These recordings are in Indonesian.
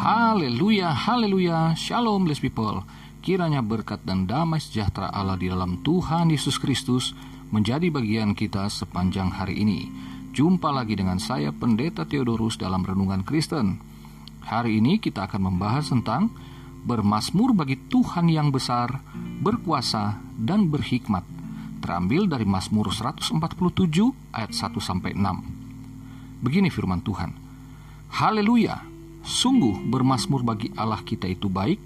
Haleluya, haleluya, shalom blessed people. Kiranya berkat dan damai sejahtera Allah di dalam Tuhan Yesus Kristus menjadi bagian kita sepanjang hari ini. Jumpa lagi dengan saya Pendeta Theodorus dalam Renungan Kristen. Hari ini kita akan membahas tentang bermasmur bagi Tuhan yang besar, berkuasa, dan berhikmat. Terambil dari Mazmur 147 ayat 1 sampai 6. Begini firman Tuhan. Haleluya, Sungguh bermasmur bagi Allah kita itu baik,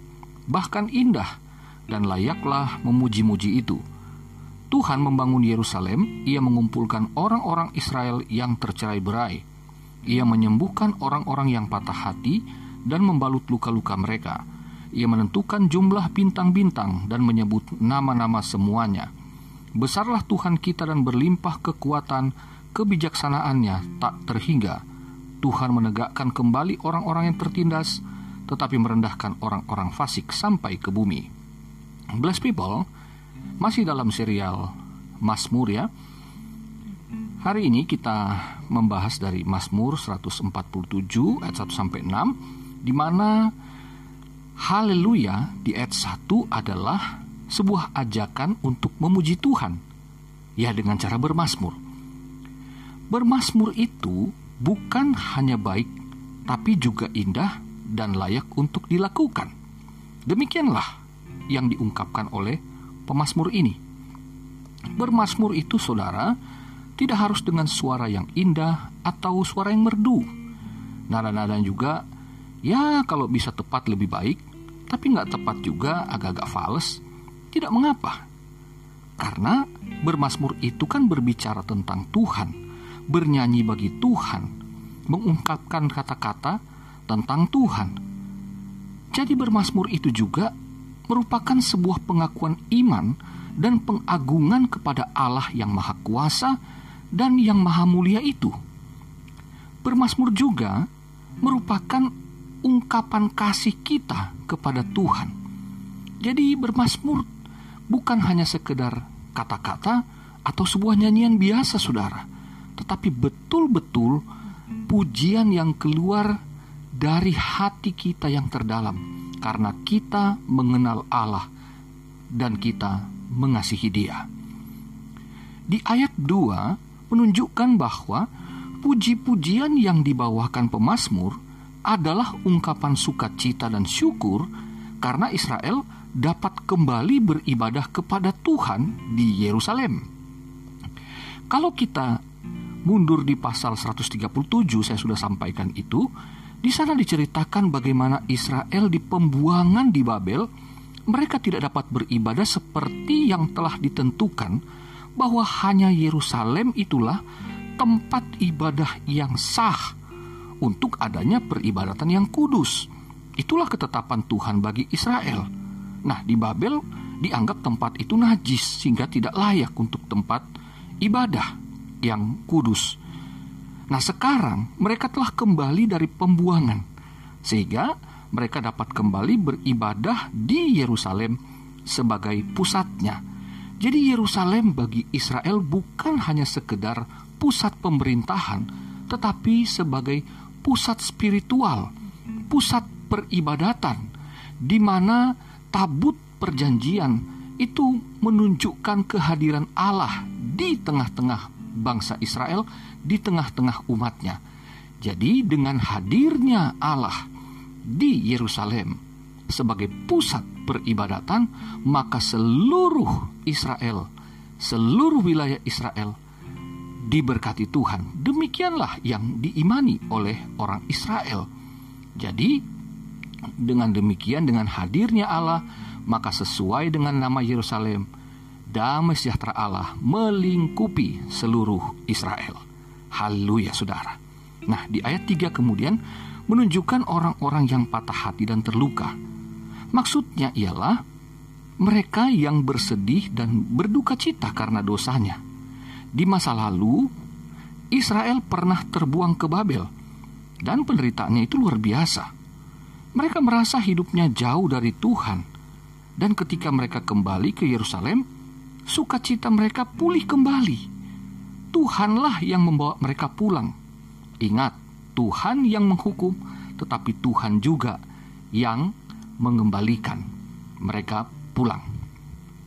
bahkan indah, dan layaklah memuji-muji itu. Tuhan membangun Yerusalem, ia mengumpulkan orang-orang Israel yang tercerai berai. Ia menyembuhkan orang-orang yang patah hati dan membalut luka-luka mereka. Ia menentukan jumlah bintang-bintang dan menyebut nama-nama semuanya. Besarlah Tuhan kita dan berlimpah kekuatan, kebijaksanaannya tak terhingga Tuhan menegakkan kembali orang-orang yang tertindas, tetapi merendahkan orang-orang fasik sampai ke bumi. Bless people, masih dalam serial Mazmur ya. Hari ini kita membahas dari Mazmur 147 ayat 1 sampai 6 di mana haleluya di ayat 1 adalah sebuah ajakan untuk memuji Tuhan. Ya dengan cara bermasmur. Bermasmur itu bukan hanya baik, tapi juga indah dan layak untuk dilakukan. Demikianlah yang diungkapkan oleh pemazmur ini. Bermasmur itu, saudara, tidak harus dengan suara yang indah atau suara yang merdu. Nada-nada juga, ya kalau bisa tepat lebih baik, tapi nggak tepat juga agak-agak fals, tidak mengapa. Karena bermasmur itu kan berbicara tentang Tuhan, bernyanyi bagi Tuhan, mengungkapkan kata-kata tentang Tuhan. Jadi bermasmur itu juga merupakan sebuah pengakuan iman dan pengagungan kepada Allah yang Maha Kuasa dan yang Maha Mulia itu. Bermasmur juga merupakan ungkapan kasih kita kepada Tuhan. Jadi bermasmur bukan hanya sekedar kata-kata atau sebuah nyanyian biasa, saudara tetapi betul-betul pujian yang keluar dari hati kita yang terdalam karena kita mengenal Allah dan kita mengasihi Dia. Di ayat 2 menunjukkan bahwa puji-pujian yang dibawakan pemazmur adalah ungkapan sukacita dan syukur karena Israel dapat kembali beribadah kepada Tuhan di Yerusalem. Kalau kita mundur di pasal 137 saya sudah sampaikan itu di sana diceritakan bagaimana Israel di pembuangan di Babel mereka tidak dapat beribadah seperti yang telah ditentukan bahwa hanya Yerusalem itulah tempat ibadah yang sah untuk adanya peribadatan yang kudus. Itulah ketetapan Tuhan bagi Israel. Nah, di Babel dianggap tempat itu najis sehingga tidak layak untuk tempat ibadah yang kudus. Nah, sekarang mereka telah kembali dari pembuangan, sehingga mereka dapat kembali beribadah di Yerusalem sebagai pusatnya. Jadi Yerusalem bagi Israel bukan hanya sekedar pusat pemerintahan, tetapi sebagai pusat spiritual, pusat peribadatan, di mana tabut perjanjian itu menunjukkan kehadiran Allah di tengah-tengah bangsa Israel di tengah-tengah umatnya. Jadi dengan hadirnya Allah di Yerusalem sebagai pusat peribadatan, maka seluruh Israel, seluruh wilayah Israel diberkati Tuhan. Demikianlah yang diimani oleh orang Israel. Jadi dengan demikian dengan hadirnya Allah, maka sesuai dengan nama Yerusalem, damai sejahtera Allah melingkupi seluruh Israel. Haleluya saudara. Nah di ayat 3 kemudian menunjukkan orang-orang yang patah hati dan terluka. Maksudnya ialah mereka yang bersedih dan berduka cita karena dosanya. Di masa lalu, Israel pernah terbuang ke Babel, dan penderitaannya itu luar biasa. Mereka merasa hidupnya jauh dari Tuhan, dan ketika mereka kembali ke Yerusalem, sukacita mereka pulih kembali. Tuhanlah yang membawa mereka pulang. Ingat, Tuhan yang menghukum, tetapi Tuhan juga yang mengembalikan mereka pulang.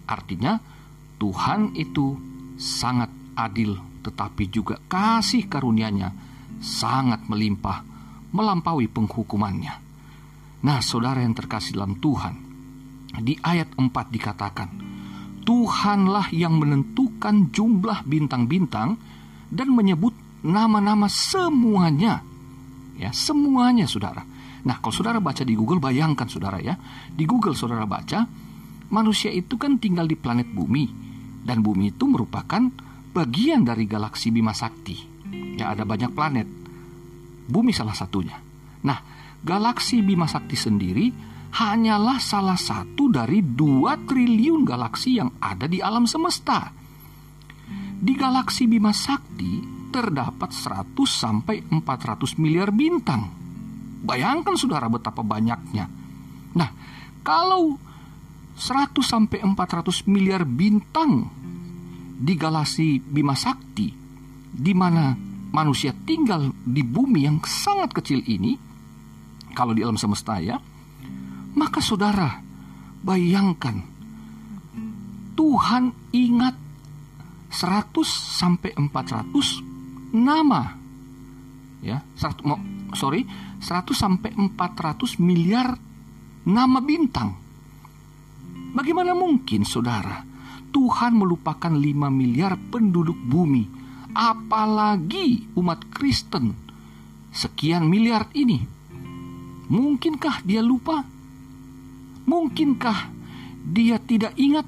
Artinya, Tuhan itu sangat adil, tetapi juga kasih karunia-Nya sangat melimpah, melampaui penghukumannya. Nah, saudara yang terkasih dalam Tuhan, di ayat 4 dikatakan, Tuhanlah yang menentukan jumlah bintang-bintang dan menyebut nama-nama semuanya. Ya, semuanya saudara. Nah, kalau saudara baca di Google, bayangkan saudara ya. Di Google saudara baca, manusia itu kan tinggal di planet bumi. Dan bumi itu merupakan bagian dari galaksi Bima Sakti. Ya, ada banyak planet. Bumi salah satunya. Nah, galaksi Bima Sakti sendiri hanyalah salah satu dari dua triliun galaksi yang ada di alam semesta. Di galaksi Bima Sakti terdapat 100 sampai 400 miliar bintang. Bayangkan saudara betapa banyaknya. Nah, kalau 100 sampai 400 miliar bintang di galaksi Bima Sakti di mana manusia tinggal di bumi yang sangat kecil ini kalau di alam semesta ya maka saudara, bayangkan. Tuhan ingat 100 sampai 400 nama. Ya, 100 sorry, 100 sampai 400 miliar nama bintang. Bagaimana mungkin saudara? Tuhan melupakan 5 miliar penduduk bumi. Apalagi umat Kristen. Sekian miliar ini. Mungkinkah dia lupa Mungkinkah dia tidak ingat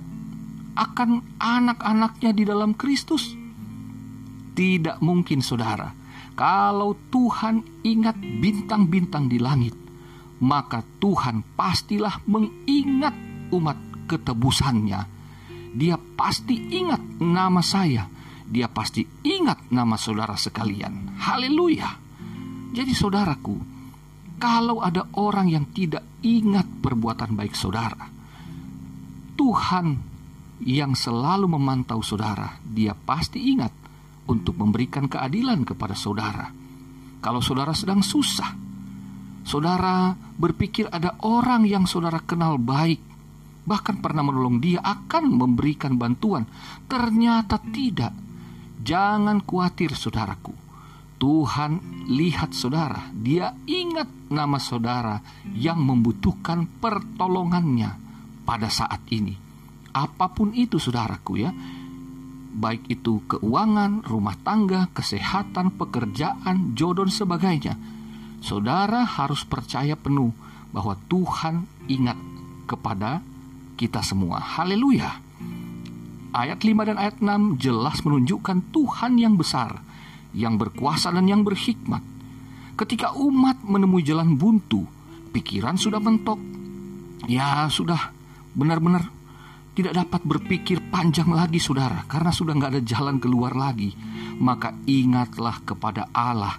akan anak-anaknya di dalam Kristus? Tidak mungkin, saudara. Kalau Tuhan ingat bintang-bintang di langit, maka Tuhan pastilah mengingat umat ketebusannya. Dia pasti ingat nama saya. Dia pasti ingat nama saudara sekalian. Haleluya. Jadi saudaraku, kalau ada orang yang tidak ingat perbuatan baik saudara, Tuhan yang selalu memantau saudara, Dia pasti ingat untuk memberikan keadilan kepada saudara. Kalau saudara sedang susah, saudara berpikir ada orang yang saudara kenal baik, bahkan pernah menolong dia akan memberikan bantuan. Ternyata tidak. Jangan khawatir, saudaraku Tuhan lihat saudara, dia ingat nama saudara yang membutuhkan pertolongannya pada saat ini. Apa pun itu saudaraku ya, baik itu keuangan, rumah tangga, kesehatan, pekerjaan, jodoh sebagainya. Saudara harus percaya penuh bahwa Tuhan ingat kepada kita semua. Haleluya. Ayat 5 dan ayat 6 jelas menunjukkan Tuhan yang besar yang berkuasa dan yang berhikmat. Ketika umat menemui jalan buntu, pikiran sudah mentok. Ya, sudah. Benar-benar tidak dapat berpikir panjang lagi saudara karena sudah nggak ada jalan keluar lagi. Maka ingatlah kepada Allah.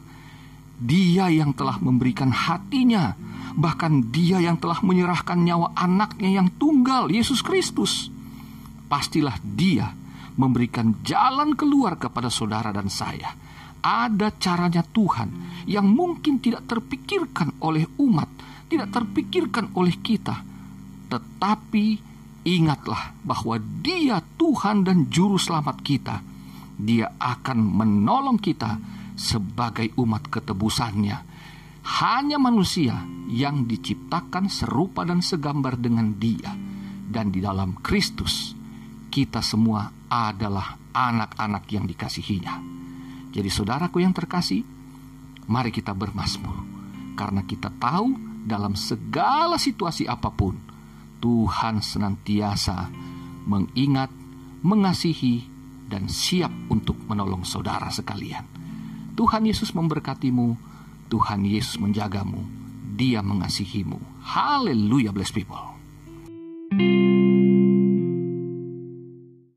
Dia yang telah memberikan hatinya. Bahkan dia yang telah menyerahkan nyawa anaknya yang tunggal Yesus Kristus. Pastilah dia memberikan jalan keluar kepada saudara dan saya ada caranya Tuhan yang mungkin tidak terpikirkan oleh umat, tidak terpikirkan oleh kita. Tetapi ingatlah bahwa Dia Tuhan dan Juru Selamat kita. Dia akan menolong kita sebagai umat ketebusannya. Hanya manusia yang diciptakan serupa dan segambar dengan Dia, dan di dalam Kristus kita semua adalah anak-anak yang dikasihinya. Jadi saudaraku yang terkasih, mari kita bermasmur. Karena kita tahu dalam segala situasi apa pun, Tuhan senantiasa mengingat, mengasihi, dan siap untuk menolong saudara sekalian. Tuhan Yesus memberkatimu, Tuhan Yesus menjagamu, Dia mengasihimu. Haleluya, bless people. thank you